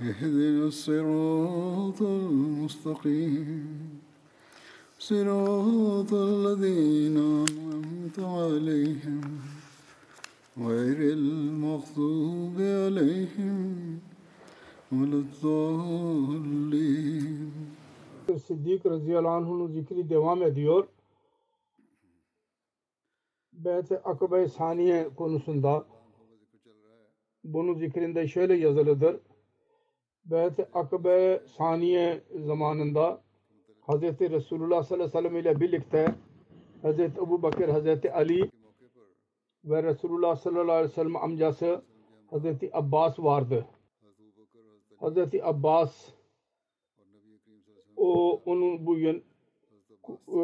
اهدنا الصراط المستقيم صراط الذين أنعمت عليهم غير المغضوب عليهم ولا الضالين Siddik radıyallahu anh'ın zikri devam ediyor. Beyt-i Akabe Saniye konusunda bunun zikrinde şöyle yazılıdır. Beyt-i Akabe Saniye zamanında Hz. Resulullah sallallahu aleyhi ve sellem ile birlikte Hz. Ebu Bakır, Hz. Ali ve Resulullah sallallahu aleyhi ve sellem amcası Hz. Abbas vardı. Hz. Abbas o onun bu yön, e,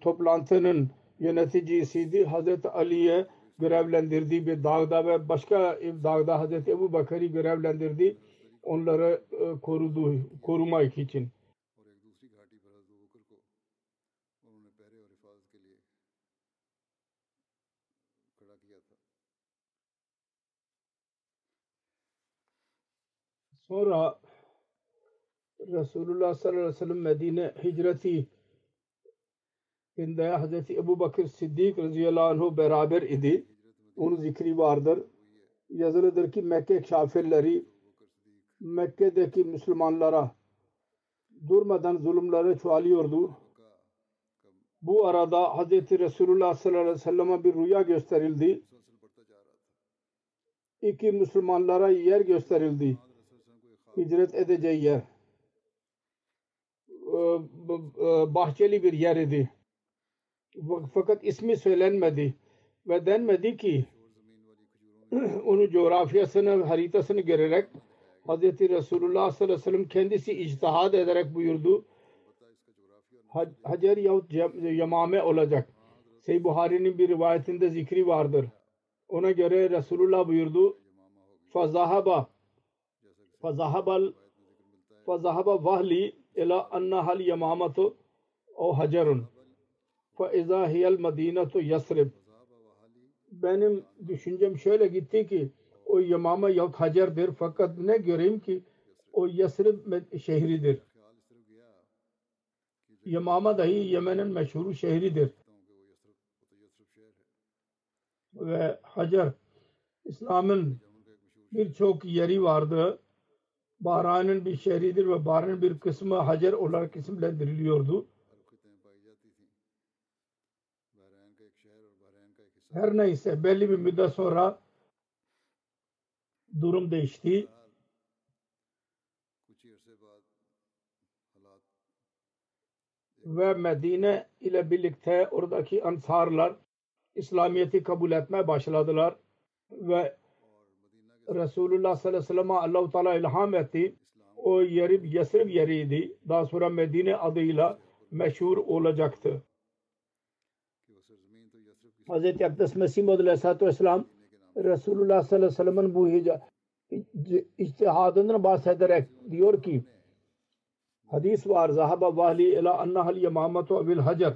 toplantının yöneticisiydi. Hz. Ali'ye görevlendirdiği bir dağda ve başka bir dağda Hz. Ebu Bakır'ı görevlendirdi onlara koruduğu, korumak için Sonra Resulullah sallallahu aleyhi ve sellem Medine hicreti hicretiinde Hz. Ebu Bakır Siddik radıyallahu anh beraber idi. Onun zikri vardır. Yazılıdır ki Mekke kafirleri Mekke'deki Müslümanlara durmadan zulümleri çoğalıyordu. Bu arada Hz. Resulullah sallallahu aleyhi ve sellem'e bir rüya gösterildi. İki Müslümanlara yer gösterildi. Hicret edeceği yer. Ee, e, Bahçeli bir yer idi. Fakat ismi söylenmedi. Ve denmedi ki onun coğrafyasını, haritasını görerek Hz. Resulullah sallallahu aleyhi ve sellem kendisi ictihad ederek buyurdu. Hac- Hacer yahut Yamame olacak. Seyyid Buhari'nin bir rivayetinde zikri vardır. Ona göre Resulullah buyurdu. Fazahaba Fazahaba Fazahaba vahli ila annahal yamamatu o hacerun fe izâ hiyel medinetu yasrib benim düşüncem şöyle gitti ki o Yamama yahut Hacer'dir. Fakat ne göreyim ki o Yasrib şehridir. Yamama dahi Yemen'in meşhur şehridir. Ve Hacer İslam'ın birçok yeri vardı. Bahrain'in bir şehridir ve Bahrain'in bir kısmı Hacer olarak isimlendiriliyordu. Her neyse belli bir müddet sonra durum değişti. Ve Medine ile birlikte oradaki ansarlar İslamiyet'i kabul etmeye başladılar ve Resulullah sallallahu aleyhi ve sellem'e Allah-u Teala ilham etti. O yeri Yesrib yeriydi. Daha sonra Medine adıyla meşhur olacaktı. Hz. Akdes Mesih Muhammed Aleyhisselatü Vesselam Resulullah sallallahu aleyhi ve sellem'in bu içtihadından bahsederek diyor ki hadis var zahaba vahli ila annahal yamamatu bil hacer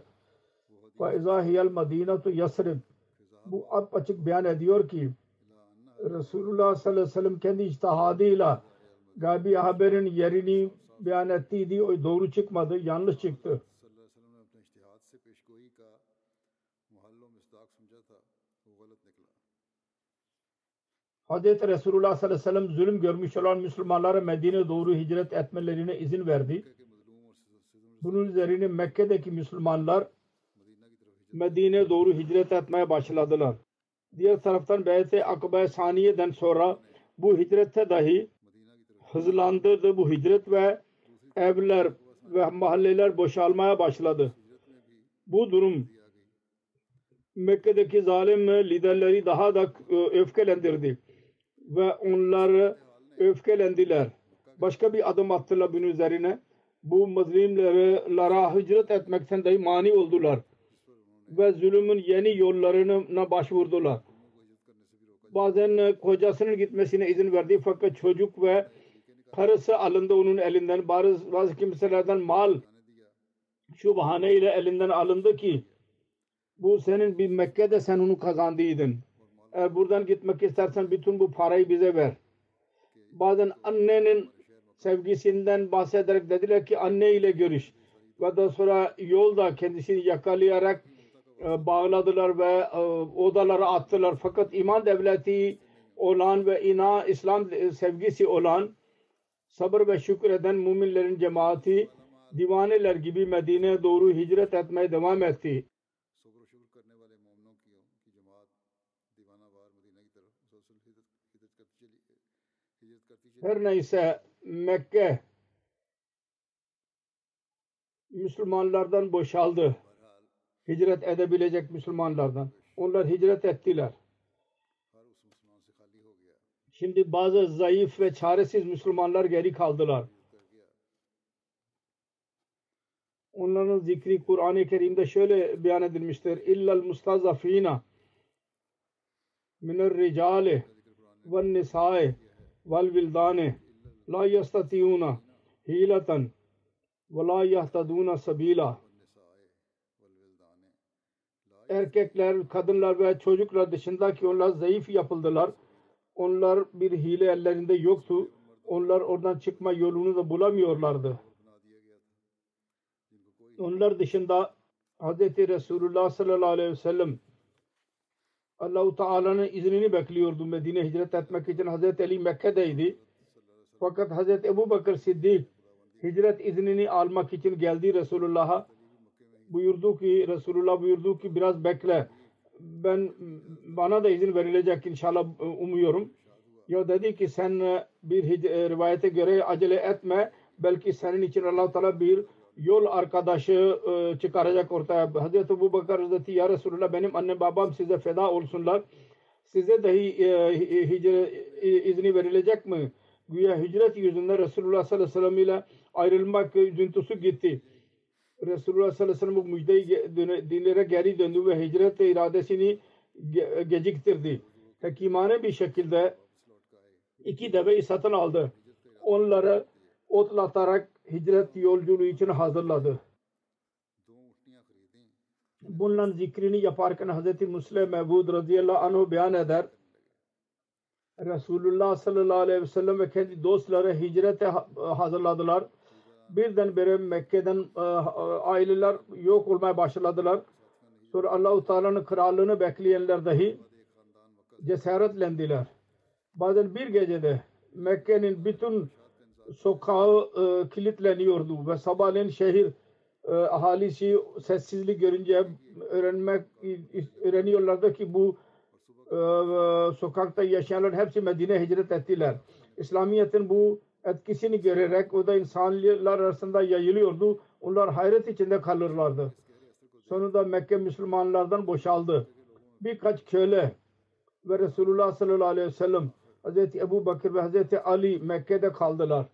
ve izâ hiyel medinetu yasrib bu açık beyan ediyor ki Resulullah sallallahu aleyhi ve sellem kendi içtihadıyla Gabi haberin yerini beyan ettiydi. O doğru çıkmadı. Yanlış çıktı. Hz. Resulullah sallallahu aleyhi ve sellem zulüm görmüş olan Müslümanlara Medine doğru hicret etmelerine izin verdi. Bunun üzerine Mekke'deki Müslümanlar Medine doğru hicret etmeye başladılar. Diğer taraftan Beyt-i Akbe Saniye'den sonra bu hicrette dahi hızlandırdı bu hicret ve evler ve mahalleler boşalmaya başladı. Bu durum Mekke'deki zalim liderleri daha da e, öfkelendirdi ve onları öfkelendiler. Başka bir adım attılar bunun üzerine. Bu mazlimlere hicret etmekten dahi mani oldular. Ve zulümün yeni yollarına başvurdular. Bazen kocasının gitmesine izin verdi fakat çocuk ve karısı alındı onun elinden. Bazı, bazı kimselerden mal şu bahaneyle elinden alındı ki bu senin bir Mekke'de sen onu kazandıydın eğer buradan gitmek istersen bütün bu parayı bize ver. Bazen annenin sevgisinden bahsederek dediler ki anne ile görüş. Ve daha sonra yolda kendisini yakalayarak e, bağladılar ve e, odalara attılar. Fakat iman devleti olan ve ina İslam sevgisi olan sabır ve şükreden müminlerin cemaati divaneler gibi Medine'ye doğru hicret etmeye devam etti. Her neyse Mekke Müslümanlardan boşaldı. Hicret edebilecek Müslümanlardan. Onlar hicret ettiler. Şimdi bazı zayıf ve çaresiz Müslümanlar geri kaldılar. Onların zikri Kur'an-ı Kerim'de şöyle beyan edilmiştir. İllal mustazafina minel ricale ve nisai vel vildane la yastatiyuna hilatan ve la erkekler, kadınlar ve çocuklar dışındaki onlar zayıf yapıldılar. Onlar bir hile ellerinde yoktu. Onlar oradan çıkma yolunu da bulamıyorlardı. Onlar dışında Hz. Resulullah sallallahu aleyhi ve sellem Allah-u Teala'nın iznini bekliyordu Medine hicret etmek için. Hz. Ali Mekke'deydi. Fakat Hz. Ebu Bakır Siddik hicret iznini almak için geldi Resulullah'a. Buyurdu ki Resulullah buyurdu ki biraz bekle. Ben bana da izin verilecek inşallah umuyorum. Ya dedi ki sen bir e, rivayete göre acele etme. Belki senin için allah Teala bir yol arkadaşı e, çıkaracak ortaya. Hazreti Ebu Bakır Hazreti Ya Resulullah benim annem babam size feda olsunlar. Size dahi e, hi- hicret e, izni verilecek mi? Güya hicret yüzünden Resulullah sallallahu aleyhi ve sellem ile ayrılmak üzüntüsü gitti. Resulullah sallallahu aleyhi ve sellem bu müjdeyi dinlere geri döndü ve hicret iradesini ge- geciktirdi. Hekimane bir şekilde iki deveyi satın aldı. Onları otlatarak hicret yolculuğu için hazırladı. Bunların zikrini yaparken Hz. Musleh Mehbud radıyallahu anh beyan eder. Resulullah sallallahu aleyhi ve sellem ve kendi dostları hicrete hazırladılar. Birdenbire Mekke'den e, e, aileler yok olmaya başladılar. Sonra Allah-u Teala'nın krallığını bekleyenler dahi cesaretlendiler. Bazen bir gecede Mekke'nin bütün sokağı e, kilitleniyordu ve sabahleyin şehir e, ahalisi sessizlik görünce öğrenmek öğreniyorlardı ki bu e, sokakta yaşayanlar hepsi Medine hicret ettiler. İslamiyet'in bu etkisini görerek o da insanlar arasında yayılıyordu. Onlar hayret içinde kalırlardı. Sonunda Mekke Müslümanlardan boşaldı. Birkaç köle ve Resulullah sallallahu aleyhi ve sellem Hazreti Ebu Bakır ve Hazreti Ali Mekke'de kaldılar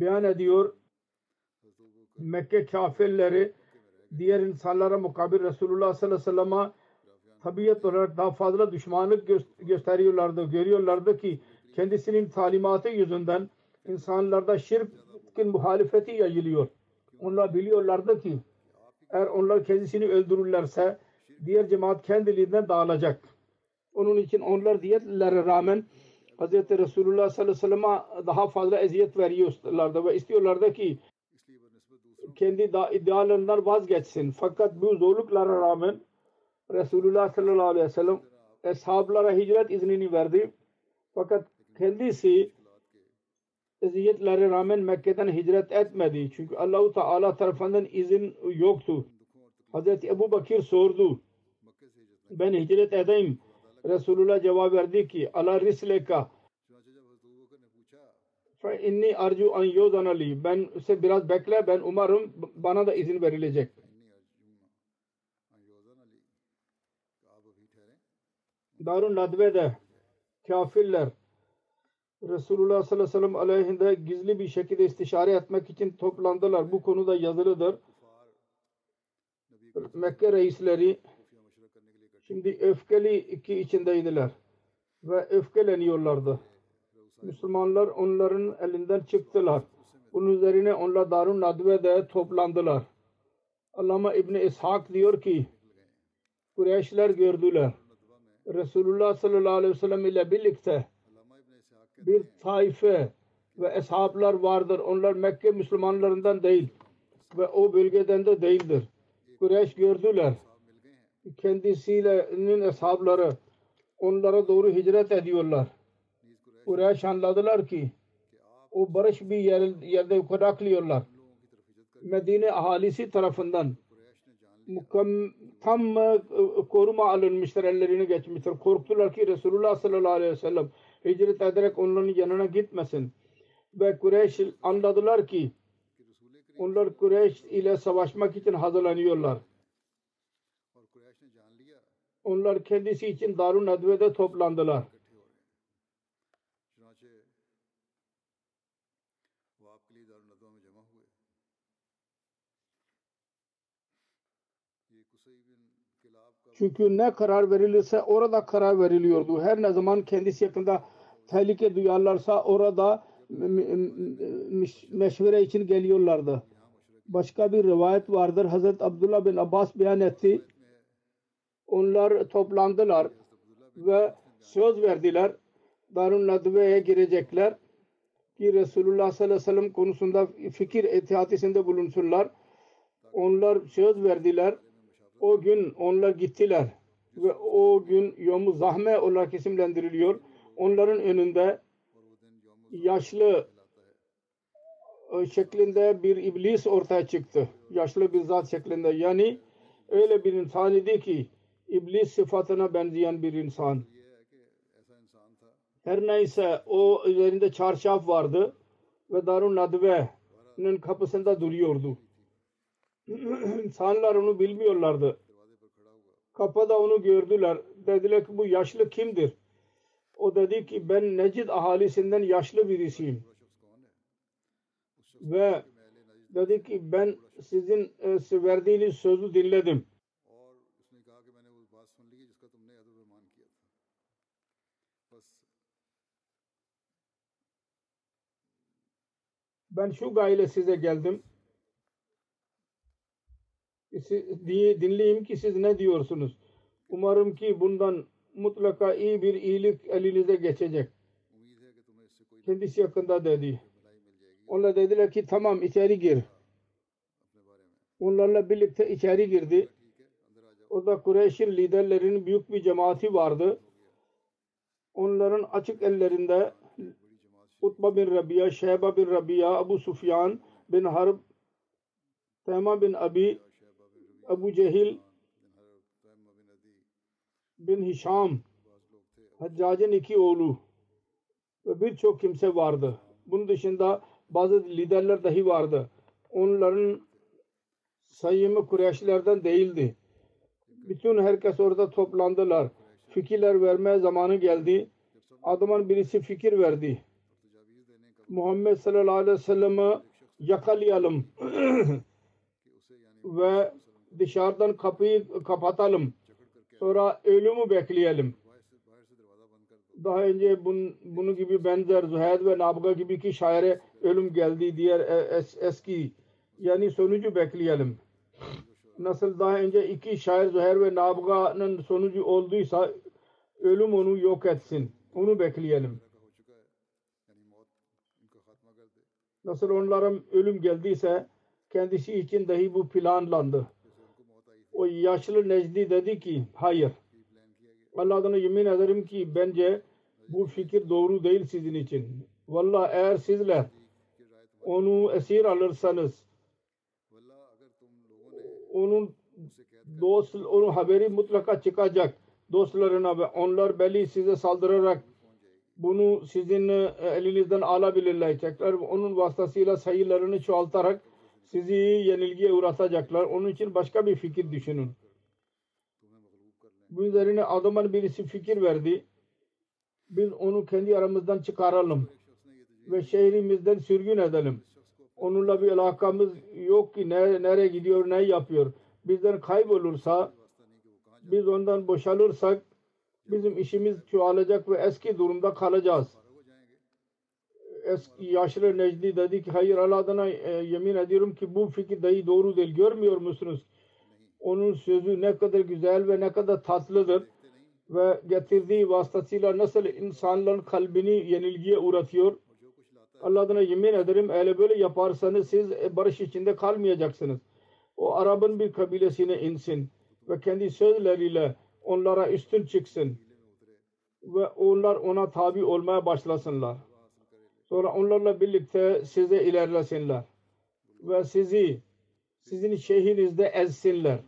beyan ediyor. Mekke kafirleri diğer insanlara mukabil Resulullah sallallahu aleyhi ve sellem'e tabiat olarak daha fazla düşmanlık gösteriyorlardı. Görüyorlardı ki kendisinin talimatı yüzünden insanlarda şirkin muhalefeti yayılıyor. Onlar biliyorlardı ki eğer onlar kendisini öldürürlerse diğer cemaat kendiliğinden dağılacak. Onun için onlar diyetlere rağmen Hz. Resulullah sallallahu aleyhi ve sellem'e daha fazla eziyet veriyorlardı ve istiyorlardı ki kendi iddialarından vazgeçsin. Fakat bu zorluklara rağmen Resulullah sallallahu aleyhi ve sellem eshablara hicret iznini verdi. Fakat kendisi eziyetlere rağmen Mekke'den hicret etmedi. Çünkü Allahu Teala tarafından izin yoktu. Hazreti Ebu Bakir sordu. Ben hicret edeyim Resulullah cevap verdi ki ala risleka fe inni arju an yozan ali ben ise biraz bekle ben umarım bana da izin verilecek. Darun Nadve'de kafirler Resulullah sallallahu aleyhi ve sellem aleyhinde gizli bir şekilde istişare etmek için toplandılar. Bu konuda yazılıdır. Mekke reisleri Şimdi öfkeli iki içindeydiler ve öfkeleniyorlardı. Müslümanlar onların elinden çıktılar. Bunun üzerine onlar Darun Nadve'de toplandılar. Allama İbni İshak diyor ki Kureyşler gördüler. Resulullah sallallahu aleyhi ve sellem ile birlikte bir taife ve eshablar vardır. Onlar Mekke Müslümanlarından değil ve o bölgeden de değildir. Kureyş gördüler kendisinin eshabları onlara doğru hicret ediyorlar. Kureyş anladılar ki o barış bir yer, yerde konaklıyorlar. Medine ahalisi tarafından mukamm, tam e, koruma alınmıştır, ellerine geçmiştir. Korktular ki Resulullah sallallahu aleyhi ve sellem hicret ederek onların yanına gitmesin. Ve Kureyş anladılar ki onlar Kureyş ile savaşmak için hazırlanıyorlar onlar kendisi için Darun Nedve'de toplandılar. Çünkü ne karar verilirse orada karar veriliyordu. Her ne zaman kendisi yakında tehlike duyarlarsa orada meşvere için geliyorlardı. Başka bir rivayet vardır. Hazreti Abdullah bin Abbas beyan etti. Onlar toplandılar ve söz verdiler. Darun Nadve'ye girecekler ki Resulullah sallallahu aleyhi ve sellem konusunda fikir etihatisinde bulunsunlar. Onlar söz verdiler. O gün onlar gittiler ve o gün Yom-u Zahme olarak isimlendiriliyor. Onların önünde yaşlı e, şeklinde bir iblis ortaya çıktı. Yaşlı bir zat şeklinde. Yani öyle bir insan idi ki iblis sıfatına benzeyen bir insan. Her neyse o üzerinde çarşaf vardı ve Darun Nadve'nin kapısında duruyordu. İnsanlar onu bilmiyorlardı. Kapıda onu gördüler. Dediler ki bu yaşlı kimdir? O dedi ki ben Necid ahalisinden yaşlı birisiyim. Ve dedi ki ben sizin e, verdiğiniz sözü dinledim ben şu gayle size geldim. Dinleyeyim ki siz ne diyorsunuz. Umarım ki bundan mutlaka iyi bir iyilik elinize geçecek. Kendisi yakında dedi. Onlar dediler ki tamam içeri gir. Onlarla birlikte içeri girdi. Orada Kureyş'in liderlerinin büyük bir cemaati vardı. Onların açık ellerinde Utba bin Rabia, Şeyba bin Rabia, Abu Sufyan bin Harb, Tema bin Abi, Abu Cehil bin Hişam, Haccac'ın iki oğlu ve birçok kimse vardı. Bunun dışında bazı liderler dahi vardı. Onların sayımı Kureyşlilerden değildi. Bütün herkes orada toplandılar. Fikirler vermeye zamanı geldi. Adamın birisi fikir verdi. Muhammed sallallahu aleyhi ve sellem'i yakalayalım ve dışarıdan kapıyı kapatalım. Sonra ölümü bekleyelim. Daha önce bun, bunu gibi benzer Züheyr ve Nabga gibi ki şaire ölüm geldi diğer e, es, eski yani sonucu bekleyelim. Nasıl daha önce iki şair Züheyr ve Nabga'nın sonucu olduysa ölüm onu yok etsin. Onu bekleyelim. Nasıl onların ölüm geldiyse kendisi için dahi bu planlandı. O yaşlı Necdi dedi ki hayır. Allah'tan yemin ederim ki bence bu fikir doğru değil sizin için. Vallahi eğer sizler onu esir alırsanız onun dost onun haberi mutlaka çıkacak dostlarına ve onlar belli size saldırarak bunu sizin e, elinizden alabilirler. Tekrar onun vasıtasıyla sayılarını çoğaltarak sizi yenilgiye uğratacaklar. Onun için başka bir fikir düşünün. Bu üzerine adamın birisi fikir verdi. Biz onu kendi aramızdan çıkaralım ve şehrimizden sürgün edelim. Onunla bir alakamız yok ki ne, nereye gidiyor, ne yapıyor. Bizden kaybolursa, biz ondan boşalırsak Bizim işimiz çoğalacak ve eski durumda kalacağız. Eski yaşlı Necdi dedi ki hayır Allah'ına e, yemin ediyorum ki bu fikir dahi doğru değil. Görmüyor musunuz? Onun sözü ne kadar güzel ve ne kadar tatlıdır ve getirdiği vasıtasıyla nasıl insanların kalbini yenilgiye uğratıyor. Allah'ına yemin ederim eğer böyle yaparsanız siz e, barış içinde kalmayacaksınız. O Arap'ın bir kabilesine insin ve kendi sözleriyle onlara üstün çıksın ve onlar ona tabi olmaya başlasınlar. Sonra onlarla birlikte size ilerlesinler ve sizi sizin şehrinizde ezsinler.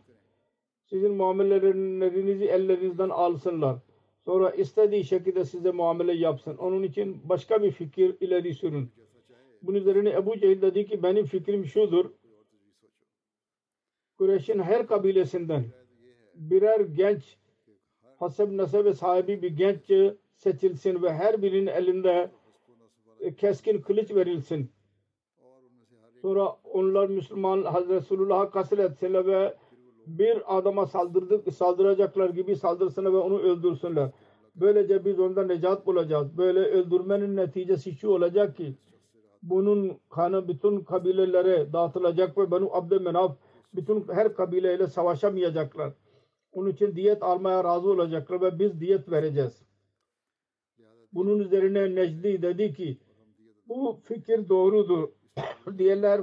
Sizin muamelelerinizi ellerinizden alsınlar. Sonra istediği şekilde size muamele yapsın. Onun için başka bir fikir ileri sürün. Bunun üzerine Ebu Cehil dedi ki benim fikrim şudur. Kureyş'in her kabilesinden birer genç haseb nasebe sahibi bir genç seçilsin ve her birinin elinde e, keskin kılıç verilsin. Sonra onlar Müslüman Hazreti Resulullah'a kasretsinler ve bir adama saldırdık, saldıracaklar gibi saldırsınlar ve onu öldürsünler. Böylece biz ondan necat bulacağız. Böyle öldürmenin neticesi şu olacak ki bunun kanı bütün kabilelere dağıtılacak ve Banu Abdümenaf bütün her kabileyle savaşamayacaklar. Onun için diyet almaya razı olacaklar ve biz diyet vereceğiz. Bunun üzerine Necdi dedi ki bu fikir doğrudur. Diğerler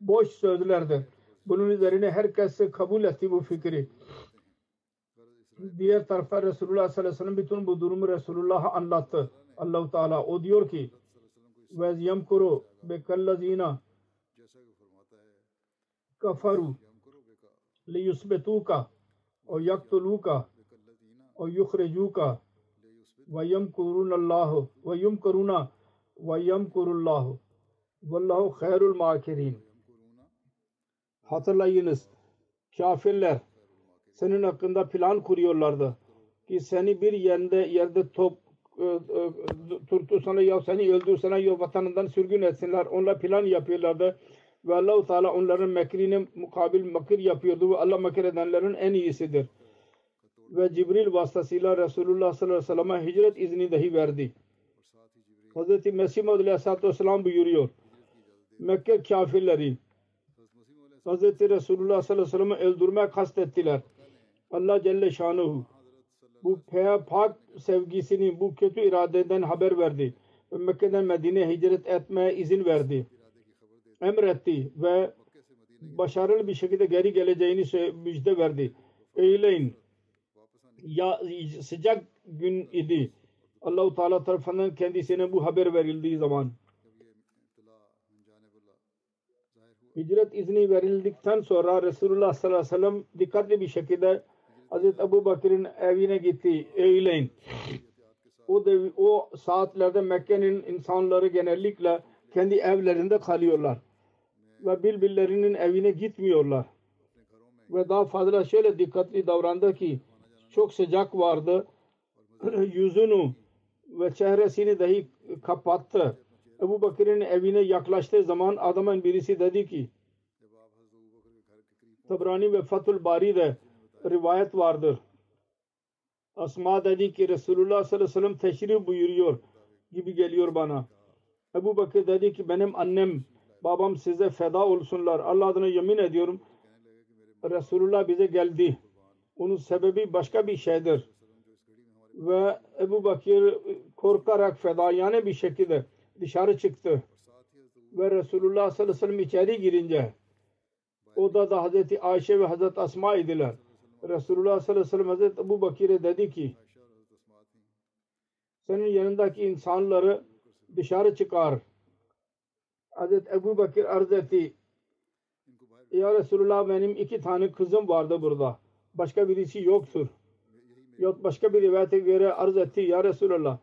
boş sözlerdir. Bunun üzerine herkes kabul etti bu fikri. Diğer tarafa Resulullah sallallahu aleyhi ve sellem bütün bu durumu Resulullah'a anlattı. Allahu Teala o diyor ki ve yemkuru bekalazina kafaru li yusbetuka o yaktuluka o yukhrijuka ve yemkurunallahu ve yemkuruna ve yemkurullahu vallahu khairul makirin hatırlayınız kafirler senin hakkında plan kuruyorlardı ki seni bir yerde yerde top e, e, turtursana ya seni öldürsene ya vatanından sürgün etsinler. Onlar plan yapıyorlardı ve Allahu Teala onların mekrine mukabil makir yapıyordu ve Allah makir edenlerin en iyisidir. Ve Cibril vasıtasıyla Resulullah sallallahu aleyhi ve sellem'e hicret izni dahi verdi. Hz. Mesih Maud aleyhissalatü vesselam buyuruyor. Mekke kafirleri Hz. Resulullah sallallahu aleyhi ve sellem'i öldürmeye kastettiler. Allah Celle Şanuhu bu pak sevgisini bu kötü iradeden haber verdi. Mekke'den Medine'ye hicret etmeye izin verdi emretti ve başarılı bir şekilde geri geleceğini müjde verdi. Eyleyin ya sıcak gün idi. Allahu Teala tarafından kendisine bu haber verildiği zaman hicret izni verildikten sonra Resulullah sallallahu aleyhi ve sellem dikkatli bir şekilde Hazreti Ebu Bakır'ın evine gitti. Eyleyin. O, dev, o saatlerde Mekke'nin insanları genellikle kendi evlerinde kalıyorlar ve birbirlerinin evine gitmiyorlar. Ve daha fazla şöyle dikkatli davrandı ki çok sıcak vardı. Yüzünü ve çehresini dahi kapattı. Ebu Bakır'ın evine yaklaştığı zaman adamın birisi dedi ki Tabrani ve Fatul Bari'de rivayet vardır. Asma dedi ki Resulullah sallallahu aleyhi ve sellem teşrif buyuruyor gibi geliyor bana. Ebu Bakır dedi ki benim annem babam size feda olsunlar. Allah adına yemin ediyorum Resulullah bize geldi. Onun sebebi başka bir şeydir. Ve Ebu Bakır korkarak fedayane bir şekilde dışarı çıktı. Ve Resulullah sallallahu aleyhi ve sellem içeri girince odada Hazreti Ayşe ve Hazreti Asma idiler. Resulullah sallallahu aleyhi ve sellem Hazreti Ebu Bakir'e dedi ki senin yanındaki insanları dışarı çıkar. Hazreti Ebu Bakir arz etti. Ya Resulullah benim iki tane kızım vardı burada. Başka birisi yoktur. Yok başka bir rivayete göre arz etti. Ya Resulullah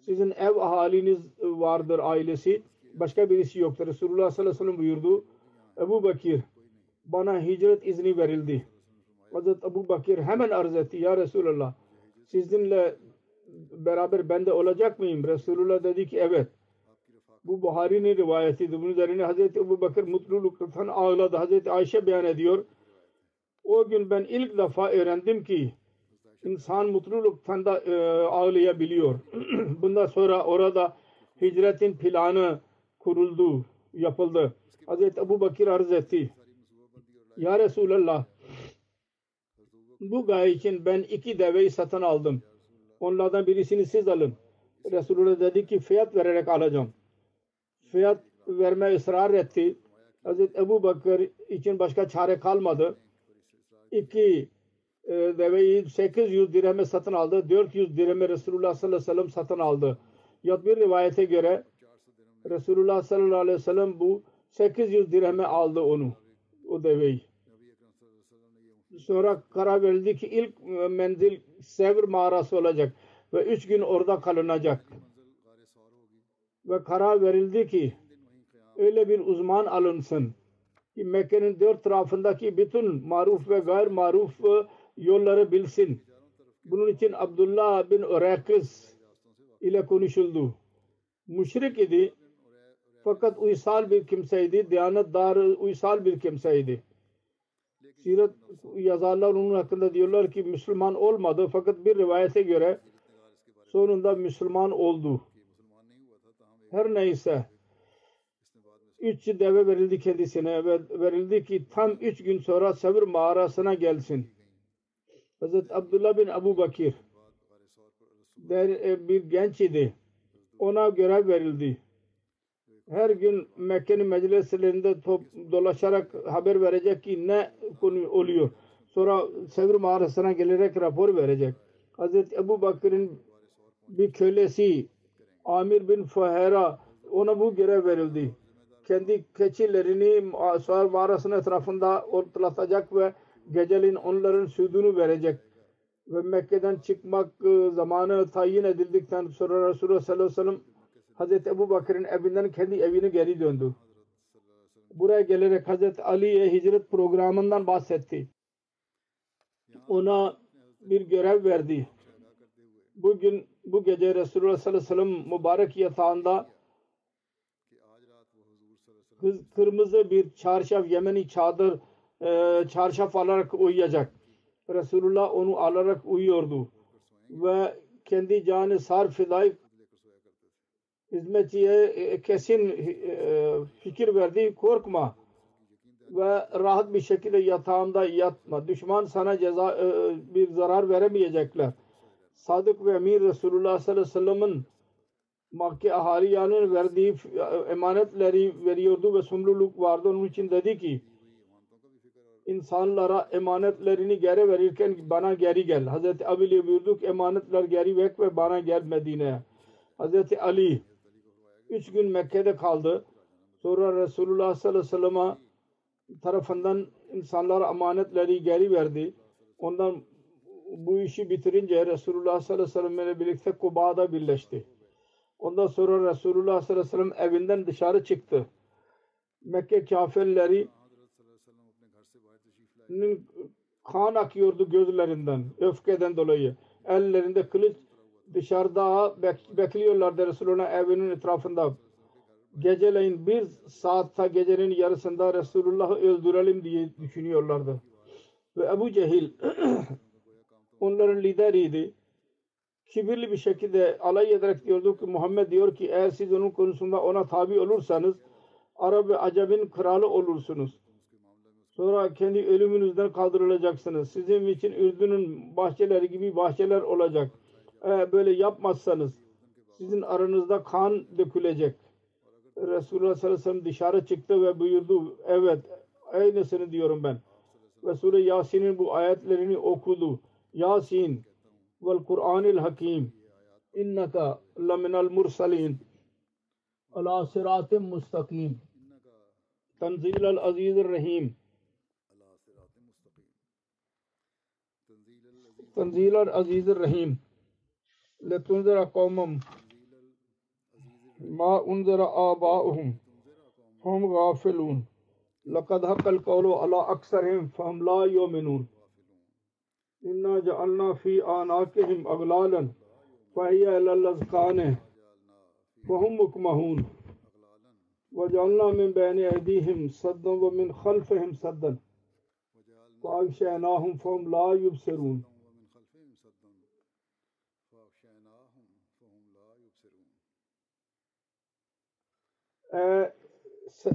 sizin ev ahaliniz vardır ailesi. Başka birisi yoktur. Resulullah sallallahu aleyhi ve sellem buyurdu. Ebu Bakir bana hicret izni verildi. Hazreti Ebu Bakir hemen arz etti. Ya Resulullah sizinle beraber ben de olacak mıyım? Resulullah dedi ki evet. Bu Buhari'nin rivayetidir. Bunun üzerine Hazreti Ebu Bakır mutluluktan ağladı. Hazreti Ayşe beyan ediyor. O gün ben ilk defa öğrendim ki insan mutluluktan da e, ağlayabiliyor. Bundan sonra orada hicretin planı kuruldu, yapıldı. Hazreti Ebu Bakir arz etti. Ya Resulallah bu gaye için ben iki deveyi satın aldım. Onlardan birisini siz alın. Resulullah dedi ki fiyat vererek alacağım fiyat verme ısrar etti. Hazreti Ebu Bakır için başka çare kalmadı. İki e, deveyi 800 dirheme satın aldı. 400 dirheme Resulullah sallallahu aleyhi ve sellem satın aldı. Yat bir rivayete göre Resulullah sallallahu aleyhi ve sellem bu 800 dirheme aldı onu. O deveyi. Sonra karar verildi ki ilk menzil Sevr mağarası olacak ve üç gün orada kalınacak ve karar verildi ki öyle bir uzman alınsın ki Mekke'nin dört tarafındaki bütün maruf ve gayr maruf e, yolları bilsin. Bunun için Abdullah bin Urekis ile konuşuldu. Müşrik idi fakat uysal bir kimseydi. Diyanetdar uysal bir kimseydi. Siret yazarlar onun hakkında diyorlar ki Müslüman olmadı fakat bir rivayete göre sonunda Müslüman oldu. Her neyse üç deve verildi kendisine ve verildi ki tam üç gün sonra sabır mağarasına gelsin. Hazreti Abdullah bin Abu Bakir der e, bir genç idi. Ona görev verildi. Her gün Mekke'nin meclislerinde top, dolaşarak haber verecek ki ne oluyor. Sonra Sevr mağarasına gelerek rapor verecek. Hazreti Ebu Bakır'ın bir kölesi Amir bin Fuhera ona bu görev verildi. Kendi keçilerini Sevr mağarasının etrafında ortalatacak ve geceliğin onların sütünü verecek ve Mekke'den çıkmak e, zamanı tayin edildikten sonra Resulullah sallallahu aleyhi ve sellem Hazreti Ebu Bakır'ın evinden kendi evine geri döndü. Buraya gelerek Hazreti Ali'ye hicret programından bahsetti. Ona bir görev verdi bugün bu gece Resulullah sallallahu aleyhi ve sellem mübarek yatağında kırmızı bir çarşaf Yemeni çadır e, çarşaf alarak uyuyacak. Resulullah onu alarak uyuyordu ve kendi canı sarf edip hizmetçiye e, kesin e, fikir verdi. Korkma ve rahat bir şekilde yatağında yatma. Düşman sana ceza bir zarar veremeyecekler. Sadık ve Emir Resulullah sallallahu aleyhi ve sellem'in Makke ahali yani verdiği emanetleri veriyordu ve sorumluluk vardı. Onun için dedi ki insanlara emanetlerini geri verirken bana geri gel. Hazreti Abi'yle buyurduk emanetler geri ver ve bana gel Medine'ye. Hazreti Ali üç gün Mekke'de kaldı. Sonra Resulullah sallallahu aleyhi ve sellem'e tarafından insanlara emanetleri geri verdi. Ondan bu işi bitirince Resulullah sallallahu aleyhi ve sellem ile birlikte Kuba'da birleşti. Ondan sonra Resulullah sallallahu aleyhi ve sellem evinden dışarı çıktı. Mekke kafirleri kan akıyordu gözlerinden, öfkeden dolayı. Ellerinde kılıç dışarıda bekliyorlardı Resulullah evinin etrafında. Geceleyin bir saatte gecenin yarısında Resulullah'ı öldürelim diye düşünüyorlardı. Ve Ebu Cehil onların lideriydi. Kibirli bir şekilde alay ederek diyordu ki Muhammed diyor ki eğer siz onun konusunda ona tabi olursanız Arap ve Acem'in kralı olursunuz. Sonra kendi ölümünüzden kaldırılacaksınız. Sizin için Ürdün'ün bahçeleri gibi bahçeler olacak. Eğer böyle yapmazsanız sizin aranızda kan dökülecek. Resulullah sallallahu aleyhi ve sellem dışarı çıktı ve buyurdu. Evet aynısını diyorum ben. Ve Sure Yasin'in bu ayetlerini okudu. ياسين والقرآن الحكيم إنك لمن المرسلين. على صراط مستقيم. تنزيل العزيز الرحيم. تنزيل العزيز الرحيم. لتنذر قومهم. ما أنذر آباؤهم. هم غافلون. لقد حق القول على أكثرهم فهم لا يؤمنون. İnna cealna fi anakihim aglalen fahiyye ilel azkane fahum mukmahun ve cealna min beyni edihim saddan ve min halfihim saddan ve avşeynahum fahum la yubserun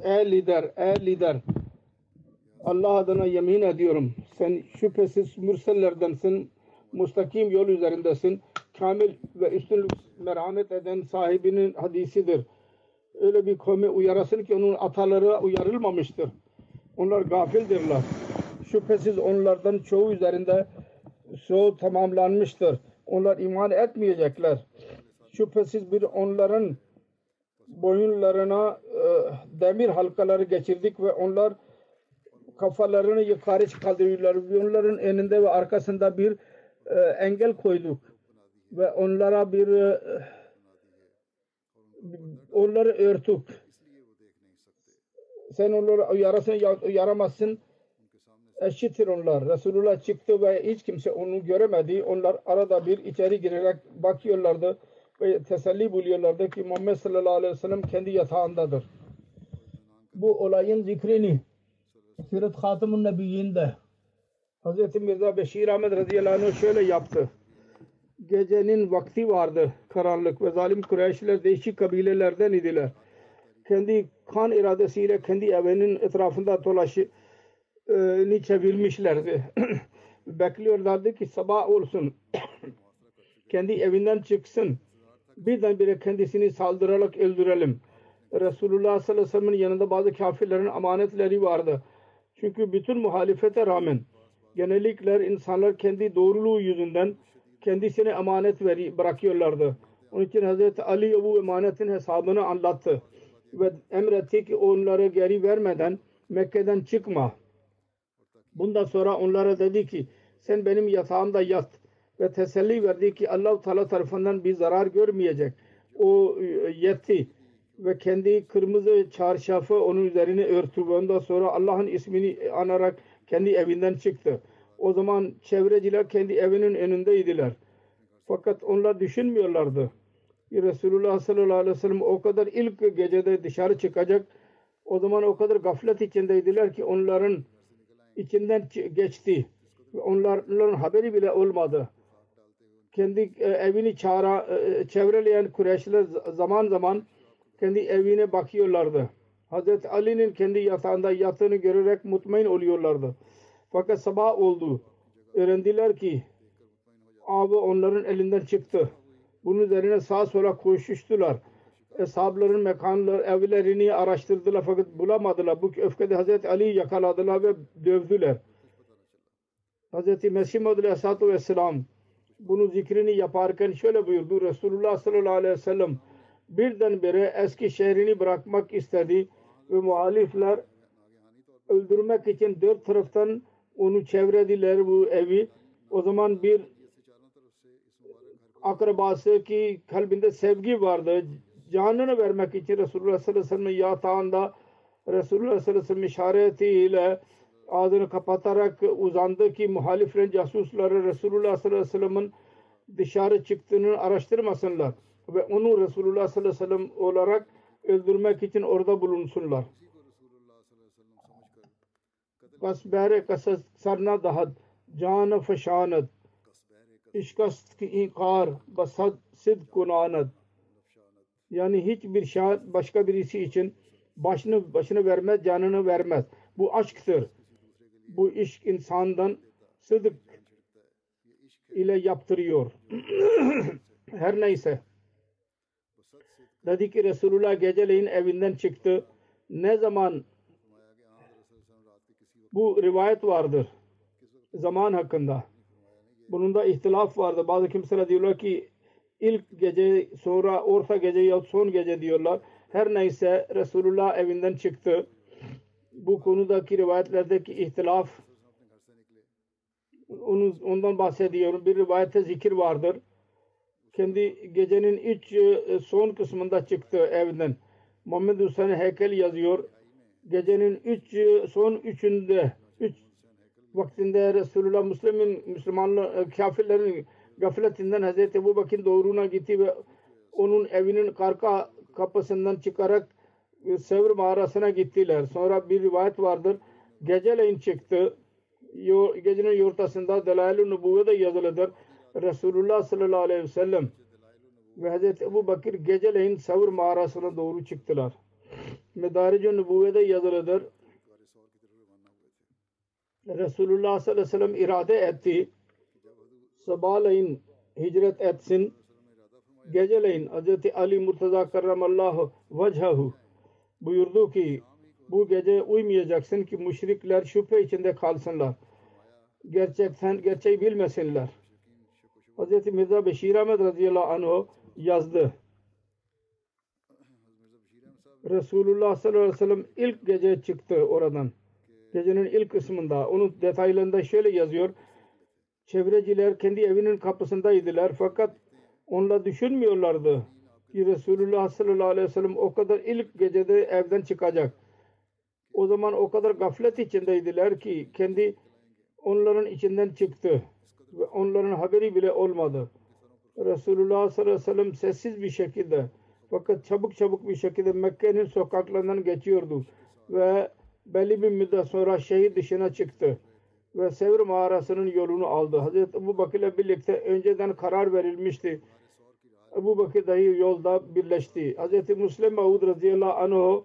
Ey lider, ey lider Allah adına yemin ediyorum. Sen şüphesiz mürsellerdensin. Mustakim yol üzerindesin. Kamil ve üstünlük merhamet eden sahibinin hadisidir. Öyle bir kavmi uyarasın ki onun ataları uyarılmamıştır. Onlar gafildirler. Şüphesiz onlardan çoğu üzerinde çoğu tamamlanmıştır. Onlar iman etmeyecekler. Şüphesiz bir onların boyunlarına e, demir halkaları geçirdik ve onlar kafalarını yukarı kaldırıyorlar. Onların önünde ve arkasında bir e, engel koyduk ve onlara bir e, onları örtük. Sen onları uyarasın ya uyaramazsın. Eşittir onlar. Resulullah çıktı ve hiç kimse onu göremedi. Onlar arada bir içeri girerek bakıyorlardı ve teselli buluyorlardı ki Muhammed sallallahu aleyhi ve sellem kendi yatağındadır. Bu olayın zikrini Sirat Hatımun Nebiyyinde Hz. Mirza Beşir Ahmet radıyallahu anh şöyle yaptı. Gecenin vakti vardı karanlık ve zalim Kureyşliler değişik kabilelerden idiler. Kendi kan iradesiyle kendi evinin etrafında dolaşı ni çevirmişlerdi. Bekliyorlardı ki sabah olsun. kendi evinden çıksın. Birdenbire kendisini saldırarak öldürelim. Resulullah sallallahu aleyhi ve sellem'in yanında bazı kafirlerin amanetleri vardı. Çünkü bütün muhalefete rağmen genellikle insanlar kendi doğruluğu yüzünden kendisine emanet veri, bırakıyorlardı. Onun için Hazreti Ali bu emanetin hesabını anlattı ve emretti ki onları geri vermeden Mekke'den çıkma. Bundan sonra onlara dedi ki sen benim yatağımda yat ve teselli verdi ki Allah Teala tarafından bir zarar görmeyecek. O yetti ve kendi kırmızı çarşafı onun üzerine örtü ve ondan sonra Allah'ın ismini anarak kendi evinden çıktı. O zaman çevreciler kendi evinin önündeydiler. Fakat onlar düşünmüyorlardı. Resulullah sallallahu aleyhi ve sellem o kadar ilk gecede dışarı çıkacak. O zaman o kadar gaflet içindeydiler ki onların içinden geçti. Onların haberi bile olmadı. Kendi evini çağıra, çevreleyen Kureyşler zaman zaman kendi evine bakıyorlardı. Hazreti Ali'nin kendi yatağında yattığını görerek mutmain oluyorlardı. Fakat sabah oldu. Öğrendiler ki abi onların elinden çıktı. Bunun üzerine sağa sola koşuştular. Eshabların mekanları, evlerini araştırdılar fakat bulamadılar. Bu öfkede Hazreti Ali'yi yakaladılar ve dövdüler. Hazreti Mesih Maud Aleyhisselatü Vesselam bunu zikrini yaparken şöyle buyurdu. Resulullah sallallahu aleyhi ve sellem birdenbire eski şehrini bırakmak istedi ve muhalifler öldürmek için dört taraftan onu çevrediler bu evi. O zaman bir akrabası ki kalbinde sevgi vardı. Canını vermek için Resulullah sallallahu aleyhi ve sellem'in yatağında Resulullah sallallahu aleyhi ve sellem işaretiyle ağzını kapatarak uzandı ki muhaliflerin casusları Resulullah sallallahu aleyhi ve sellem'in dışarı çıktığını araştırmasınlar ve onu Resulullah sallallahu aleyhi ve sellem olarak öldürmek için orada bulunsunlar. Kasbere kasas sarna dahat can fşanat işkast ki inkar basad sid kunanat yani hiçbir şahit başka birisi için başını başını vermez canını vermez. Bu aşktır. Bu iş insandan sıdık ile yaptırıyor. Her neyse. Dedi ki Resulullah geceleyin evinden çıktı. Ne zaman bu rivayet vardır. Zaman hakkında. Bunun da ihtilaf vardı. Bazı kimseler diyorlar ki ilk gece sonra orta gece ya son gece diyorlar. Her neyse Resulullah evinden çıktı. Bu konudaki rivayetlerdeki ihtilaf ondan bahsediyorum. Bir rivayette zikir vardır. Kendi gecenin üç e, son kısmında çıktı evden. Muhammed Hüseyin heykel yazıyor. Gecenin üç e, son üçünde üç vaktinde Resulullah Müslümin Müslümanlar e, kafirlerin gafletinden Hazreti Ebu Bakır'ın doğruna gitti ve onun evinin arka kapısından çıkarak Sevr mağarasına gittiler. Sonra bir rivayet vardır. Geceleyin çıktı. Yo, gecenin ortasında Delail-i Nubuvve'de yazılıdır. Resulullah sallallahu aleyhi ve sellem ve Hazreti Ebu Bakır geceleyin Sevr mağarasına doğru çıktılar. Medaric-i Nubuvve'de yazılıdır. Resulullah sallallahu aleyhi ve sellem irade etti. Sabahleyin hicret etsin. Geceleyin Hazreti Ali Murtaza karramallahu vajhahu buyurdu ki bu gece uymayacaksın ki müşrikler şüphe içinde kalsınlar. Gerçekten gerçeği bilmesinler. Hazreti Mirza Beşir Ahmet radıyallahu anh yazdı. Resulullah sallallahu aleyhi ve sellem ilk gece çıktı oradan. Gecenin ilk kısmında. Onun detaylarında şöyle yazıyor. Çevreciler kendi evinin kapısındaydılar fakat onlar düşünmüyorlardı ki Resulullah sallallahu aleyhi ve sellem o kadar ilk gecede evden çıkacak. O zaman o kadar gaflet içindeydiler ki kendi onların içinden çıktı ve onların haberi bile olmadı. Resulullah sallallahu aleyhi ve sellem sessiz bir şekilde fakat çabuk çabuk bir şekilde Mekke'nin sokaklarından geçiyordu ve belli bir müddet sonra şehir dışına çıktı ve Sevr mağarasının yolunu aldı. Hazreti Ebu Bakır ile birlikte önceden karar verilmişti. Ebu Bakır dahi yolda birleşti. Hazreti Müslim Maud radıyallahu anh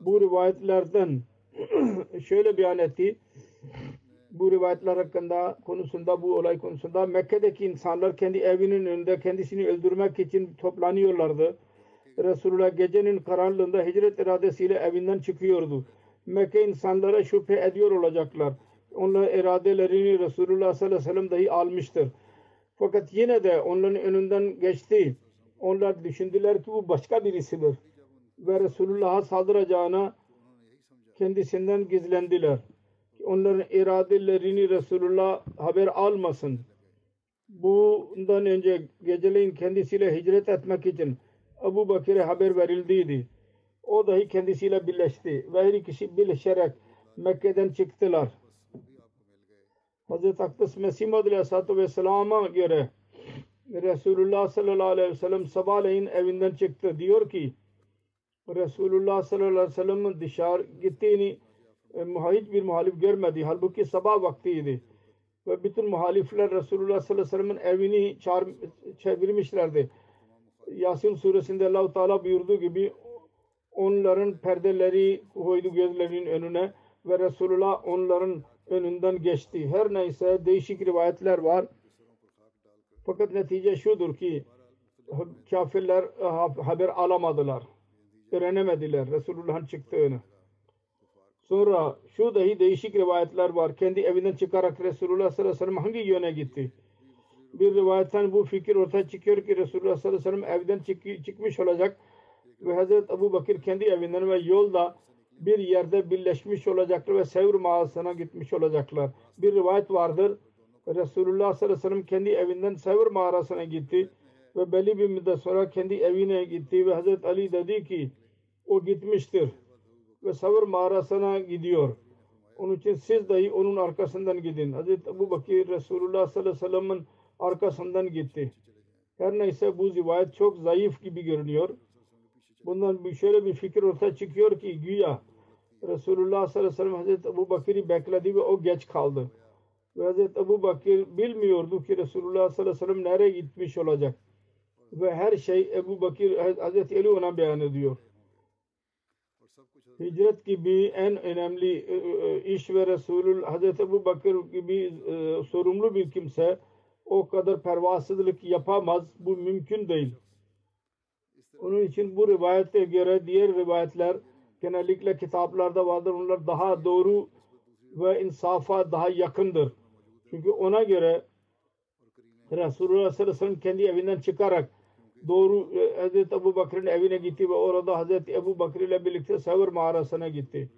bu rivayetlerden şöyle beyan etti. Bu rivayetler hakkında konusunda bu olay konusunda Mekke'deki insanlar kendi evinin önünde kendisini öldürmek için toplanıyorlardı. Resulullah gecenin karanlığında hicret iradesiyle evinden çıkıyordu. Mekke insanlara şüphe ediyor olacaklar. Onlar iradelerini Resulullah sallallahu aleyhi ve sellem dahi almıştır. Fakat yine de onların önünden geçti. Onlar düşündüler ki bu başka birisidir. Ve Resulullah'a saldıracağına kendisinden gizlendiler. Onların iradelerini Resulullah haber almasın. Bundan önce geceleyin kendisiyle hicret etmek için Ebu Bakır'e haber verildiydi. O dahi kendisiyle birleşti. Ve her ikisi birleşerek Mekke'den çıktılar. Hazreti Akdas Mesih Maud Aleyhisselatü Vesselam'a göre Resulullah sallallahu aleyhi ve sellem sabahleyin evinden çıktı. Diyor ki Resulullah sallallahu aleyhi ve sellem'in dışarı gittiğini hiç bir muhalif görmedi. Halbuki sabah vaktiydi. Ve bütün muhalifler Resulullah sallallahu aleyhi ve sellem'in evini çağır, çevirmişlerdi. Yasin suresinde Allah-u Teala buyurduğu gibi onların perdeleri koydu gözlerinin önüne ve Resulullah onların önünden geçti. Her neyse değişik rivayetler var. Fakat netice şudur ki kafirler haber alamadılar. Öğrenemediler Resulullah'ın çıktığını. Sonra şu dahi değişik rivayetler var. Kendi evinden çıkarak Resulullah sallallahu aleyhi ve sellem hangi yöne gitti? Bir rivayetten bu fikir ortaya çıkıyor ki Resulullah sallallahu aleyhi ve sellem evden çık çıkmış olacak ve Hazreti Ebu Bakır kendi evinden ve yolda bir yerde birleşmiş olacaklar ve Sevr mağazasına gitmiş olacaklar. Bir rivayet vardır. Resulullah sallallahu aleyhi ve sellem kendi evinden Sevr mağarasına gitti ve belli bir müddet sonra kendi evine gitti ve Hazreti Ali dedi ki o gitmiştir ve Sevr mağarasına gidiyor. Onun için siz dahi onun arkasından gidin. Hazreti Ebu Bakır Resulullah sallallahu aleyhi ve sellem'in arkasından gitti. Her neyse bu rivayet çok zayıf gibi görünüyor. Bundan şöyle bir fikir ortaya çıkıyor ki güya Resulullah sallallahu aleyhi ve sellem Hazreti Ebu Bakır'ı bekledi ve o geç kaldı. Ve Hazreti Ebu Bakır bilmiyordu ki Resulullah sallallahu aleyhi ve sellem nereye gitmiş olacak. Ve her şey Ebu Bakır Hazreti Ali ona beyan ediyor. Hicret gibi en önemli iş ve Resulullah Hazreti Ebu Bakır gibi sorumlu bir kimse o kadar pervasızlık yapamaz. Bu mümkün değil. Onun için bu rivayete göre diğer rivayetler genellikle kitaplarda vardır. Onlar daha doğru ve insafa daha yakındır. Çünkü ona göre Resulullah sallallahu aleyhi ve sellem kendi evinden çıkarak doğru e, Hazreti Ebu Bakır'ın evine gitti ve orada Hazreti Ebu Bakır ile birlikte Sevr mağarasına gitti.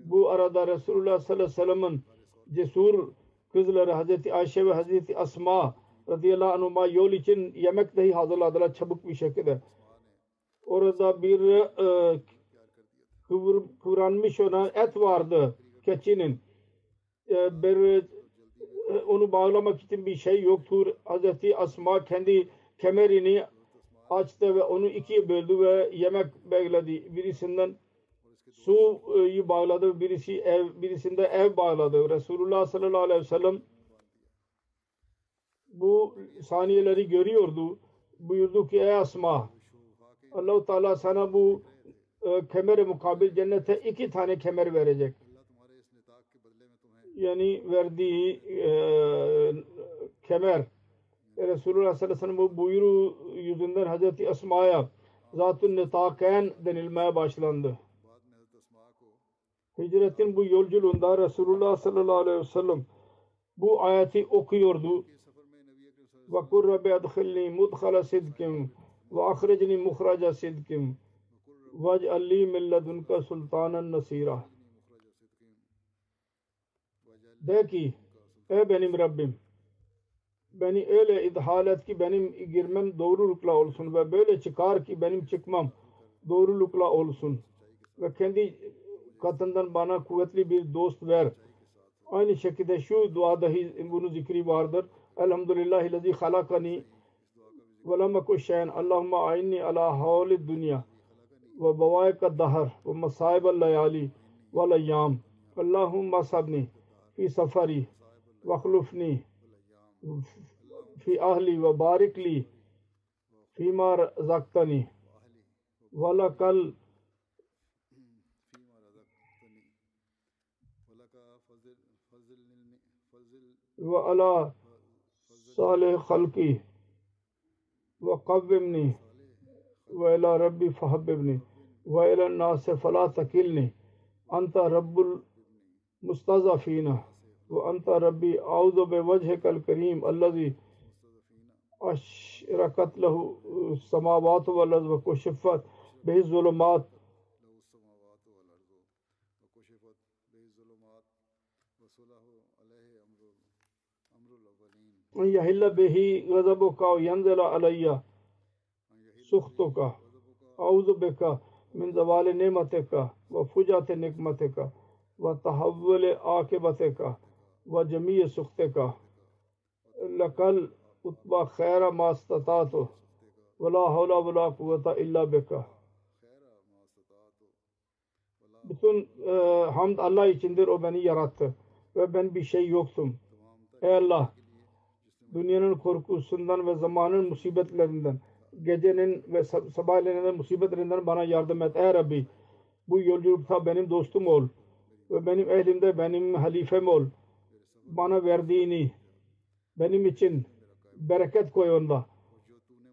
Bu arada Resulullah sallallahu aleyhi ve sellem'in cesur kızları Hazreti Ayşe ve Hazreti Asma radıyallahu anhuma yol için yemek dahi hazırladılar çabuk bir şekilde. Orada bir e, kıvır, kıvranmış olan et vardı keçinin. E, bir, e, onu bağlamak için bir şey yoktur. Hazreti Asma kendi kemerini açtı ve onu ikiye böldü ve yemek bekledi. Birisinden suyu bağladı, birisi ev, birisinde ev bağladı. Resulullah sallallahu aleyhi ve sellem bu saniyeleri görüyordu. Buyurdu ki ey Asma Allah-u Teala sana bu e, kemere mukabil cennete iki tane kemer verecek. Yani verdiği e, kemer e, Resulullah sallallahu aleyhi ve sellem buyruğu yüzünden Hazreti Esma'ya Zatun Nitakayn denilmeye başlandı. Hicretin bu yolculuğunda Resulullah sallallahu aleyhi ve sellem bu ayeti okuyordu. Ve kur Rabbi adkhilni mudkhala sidkim ve akhrijni muhraca sidkim ve alli min ledunke nasira. De ki ey benim Rabbim beni öyle idhal et ki benim girmem doğrulukla olsun ve böyle çıkar ki benim çıkmam doğrulukla olsun ve kendi katından bana kuvvetli bir dost ver. Aynı şekilde şu duadahi bunu zikri vardır. Elhamdülillahi lezi halakani ve lam ekun şeyen. Allahümme aynni ala havli dünya ve bavaika dahar ve masaibel layali ve layyam. Allahümme sabni fi safari ve khlufni فی اہلی و بارک لی، فی ما رزقتنی ولکل و علا صالح خلقی، و قبمنی و وقومنی ربی فحببنی، و وإلى الناس فلا تکلنی أنت رب المستضعفين وأنت ربي أعوذ بوجهك الكريم الذي أشركت له السماوات والأرض وكشفت به الظلمات. أن يحل به غضبك وينزل علي سخطك أعوذ بك من زوال نعمتك وفجأة نقمتك وتحول عاقبتك ve cemiye suhteka lekal utba khayra ma istata'tu ve la havla ve la kuvvete illa beka bütün e, hamd Allah içindir o beni yarattı. Ve ben bir şey yoktum. Ey Allah dünyanın korkusundan ve zamanın musibetlerinden gecenin ve sabahleyin musibetlerinden bana yardım et ey Rabbi. Bu yolculukta benim dostum ol. Ve benim ehlimde benim halifem ol. Bana verdiğini benim için bereket koy onda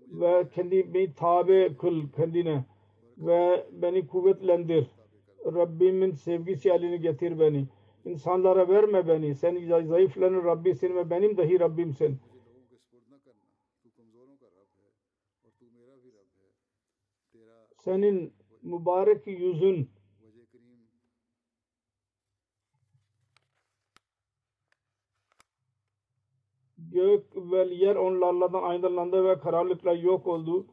ve kendimi tabi kıl kendine ve beni kuvvetlendir. Rabbimin sevgisi halini getir beni. İnsanlara verme beni. Sen zayıfların Rabbisin ve benim dahi Rabbimsin. Senin mübarek yüzün gök ve yer onlardan aydınlandı ve karanlıklar yok oldu.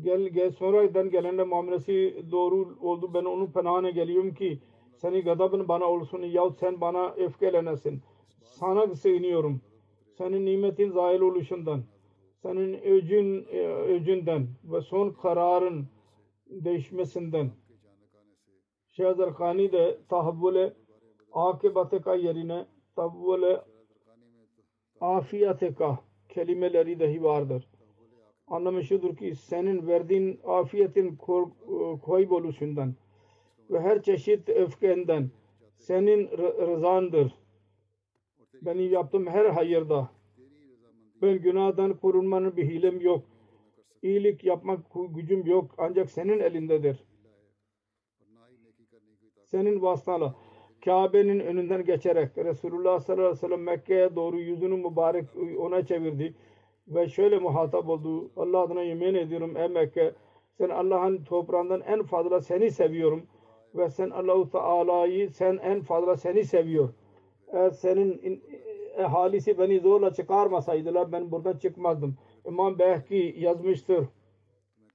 Gel gel sonradan gelene muamelesi doğru oldu. Ben onun penahına geliyorum ki senin gadabın bana olsun yahut sen bana öfkelenesin. Sana sığınıyorum. Senin nimetin zahil oluşundan, senin öcün, öcünden ve son kararın değişmesinden. Şehzarkhani de tahavvule akibate ka yerine tahavvule afiyate ka kelimeleri dahi vardır. Anlamı şudur ki senin verdiğin afiyetin kayboluşundan ve her çeşit öfkenden senin rızandır. Benim yaptığım her hayırda ben günahdan korunmanın bir hilem yok. İyilik yapmak gücüm yok ancak senin elindedir. Senin vasıtala Kabe'nin önünden geçerek Resulullah sallallahu aleyhi ve sellem Mekke'ye doğru yüzünü mübarek ona çevirdi ve şöyle muhatap oldu. Allah adına yemin ediyorum ey Mekke sen Allah'ın toprağından en fazla seni seviyorum ve sen Allahu Teala'yı sen en fazla seni seviyor. Eğer senin in- ehalisi beni zorla çıkarmasaydılar ben buradan çıkmazdım. İmam Behki yazmıştır.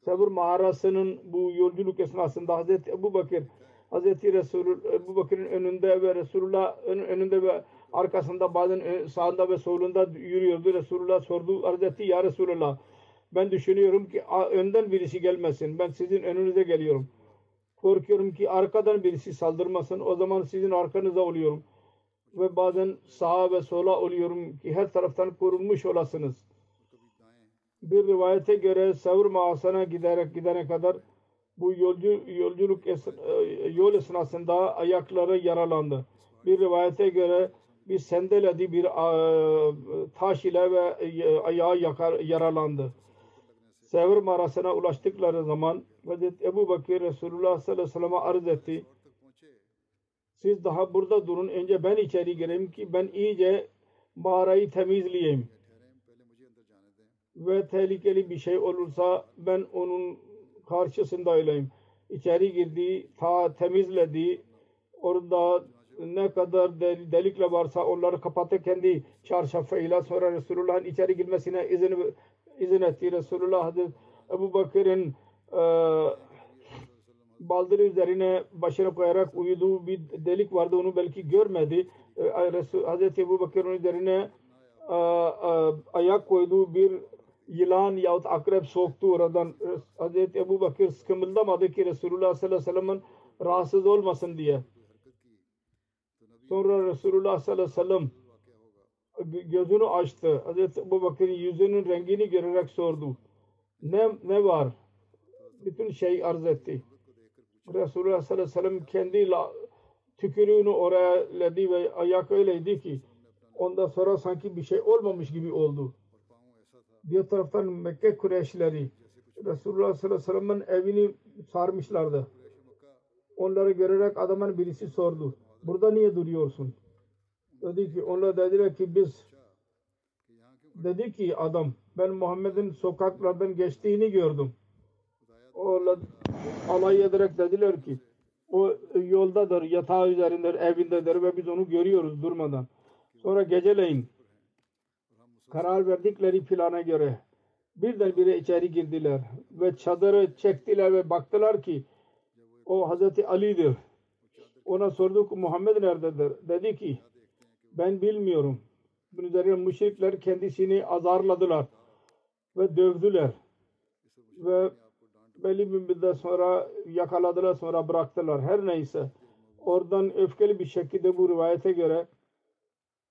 Sabır mağarasının bu yolculuk esnasında Hazreti Ebu Bakır Hazreti Resul Ebu Bakır'ın önünde ve Resulullah ön- önünde ve arkasında bazen ö- sağında ve solunda yürüyordu. Resulullah sordu Hazreti Ya Resulullah ben düşünüyorum ki önden birisi gelmesin. Ben sizin önünüze geliyorum. Korkuyorum ki arkadan birisi saldırmasın. O zaman sizin arkanıza oluyorum. Ve bazen sağa ve sola oluyorum ki her taraftan korunmuş olasınız. Bir rivayete göre Savr mağasına giderek gidene kadar bu yolcu, yolculuk es, e, yol esnasında ayakları yaralandı. Bir rivayete göre bir sendeledi bir e, taş ile ve e, ayağı yakar, yaralandı. Sevr mağarasına ulaştıkları zaman Hazreti Ebu Bakır Resulullah sallallahu aleyhi ve sellem'e arz etti. Siz daha burada durun. Önce ben içeri gireyim ki ben iyice mağarayı temizleyeyim. Ve tehlikeli bir şey olursa ben onun karşısında olayım. İçeri girdi, ta temizledi. Orada ne kadar del- delikle varsa onları kapattı kendi çarşafıyla. Sonra Resulullah'ın içeri girmesine izin izin etti. Resulullah Hazreti Ebu Bakır'ın e, baldırı üzerine başını koyarak uyuduğu bir delik vardı. Onu belki görmedi. E, Resul, Hazreti Ebu Bakır'ın üzerine e, e, ayak koyduğu bir yılan yahut akrep soktu oradan. Hazreti Ebu Bakır kımıldamadı ki Resulullah sallallahu aleyhi ve sellem'in rahatsız olmasın diye. Sonra Resulullah sallallahu aleyhi ve sellem gözünü açtı. Hazreti Ebu Bakır'ın yüzünün rengini görerek sordu. Ne, ne var? Bütün şey arz etti. Resulullah sallallahu aleyhi ve sellem kendi tükürüğünü oraya ledi ve ayak öyleydi ki ondan sonra sanki bir şey olmamış gibi oldu. Diğer taraftan Mekke Kureyşleri Resulullah sallallahu aleyhi ve sellem'in evini sarmışlardı. Onları görerek adamın birisi sordu. Burada niye duruyorsun? Dedi ki onlar dediler ki biz dedi ki adam ben Muhammed'in sokaklardan geçtiğini gördüm. Onlar alay ederek dediler ki o yoldadır, yatağı üzerindedir, evindedir ve biz onu görüyoruz durmadan. Sonra geceleyin karar verdikleri plana göre birdenbire içeri girdiler ve çadırı çektiler ve baktılar ki o Hazreti Ali'dir. Ona sorduk Muhammed nerededir? Dedi ki ben bilmiyorum. Bunun üzerine müşrikler kendisini azarladılar ve dövdüler. Ve belli bir müddet sonra yakaladılar sonra bıraktılar. Her neyse oradan öfkeli bir şekilde bu rivayete göre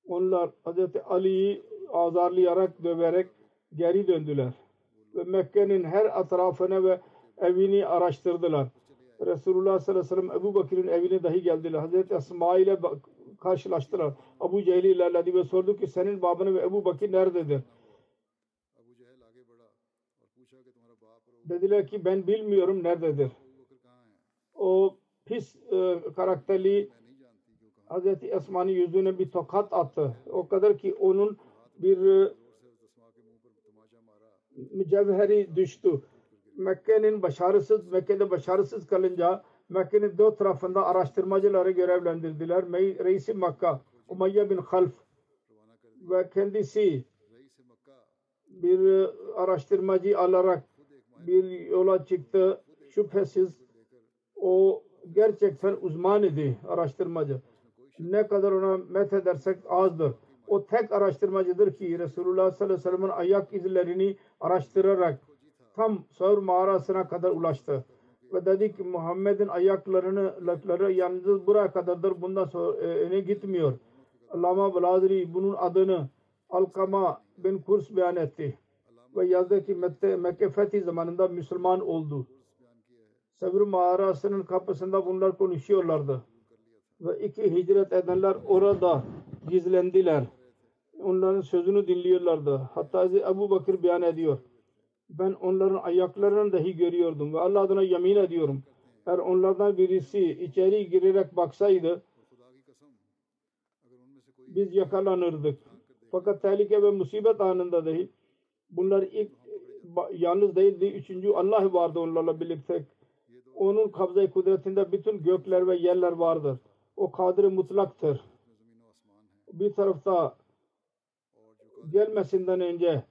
onlar Hazreti Ali'yi azarlayarak döverek geri döndüler. Ve Mekke'nin her etrafını ve evini araştırdılar. Resulullah sallallahu aleyhi ve sellem Ebu Bakır'ın evine dahi geldiler. Hazreti Esma ile karşılaştılar. Abu Cehil ilerledi ve sordu ki senin babanı ve Ebu Bakır nerededir? Dediler ki ben bilmiyorum nerededir. O pis e, karakterli Hazreti Esma'nın yüzüne bir tokat attı. O kadar ki onun bir e, mücevheri düştü. Mekke'nin başarısız, Mekke'de başarısız kalınca Mekke'nin dört tarafında araştırmacıları görevlendirdiler. Reisi Makka, Umayya bin Half ve kendisi bir e, araştırmacı alarak bir yola çıktı. Şüphesiz o gerçekten uzman idi araştırmacı. Ne kadar ona met edersek azdır. O tek araştırmacıdır ki Resulullah sallallahu aleyhi ve sellem'in ayak izlerini araştırarak tam Savr mağarasına kadar ulaştı. Ve dedi ki Muhammed'in ayaklarını ayakları yalnız buraya kadardır. Bundan sonra e, öne gitmiyor. Allama Baladri bunun adını Alkama bin Kurs beyan etti. Ve yazdı ki Mekke, fethi zamanında Müslüman oldu. Savr mağarasının kapısında bunlar konuşuyorlardı. Ve iki hicret edenler orada gizlendiler. Onların sözünü dinliyorlardı. Hatta Ebu Bakır beyan ediyor. Ben onların ayaklarını dahi görüyordum ve Allah adına yemin ediyorum. Eğer onlardan birisi içeri girerek baksaydı biz yakalanırdık. Fakat tehlike ve musibet anında dahi Bunlar ilk yalnız değildi. Üçüncü Allah vardı onlarla birlikte. Onun kabza kudretinde bütün gökler ve yerler vardır. O kadir mutlaktır. Bir tarafta gelmesinden önce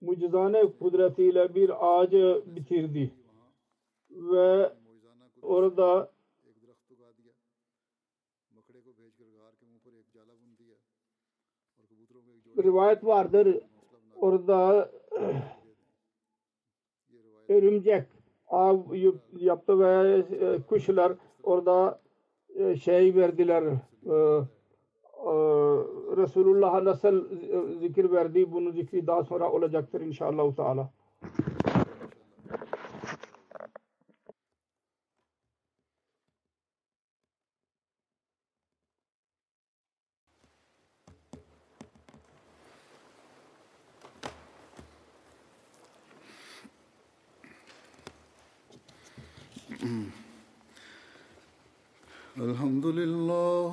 mucizane kudretiyle bir ağacı bitirdi. Ve orada rivayet vardır. Orada örümcek av yaptı ve e, kuşlar orada e, şey verdiler e, E, e, Resulullah'a nasıl e, zikir verdi bunu zikri daha sonra olacaktır inşallah Teala. الحمد لله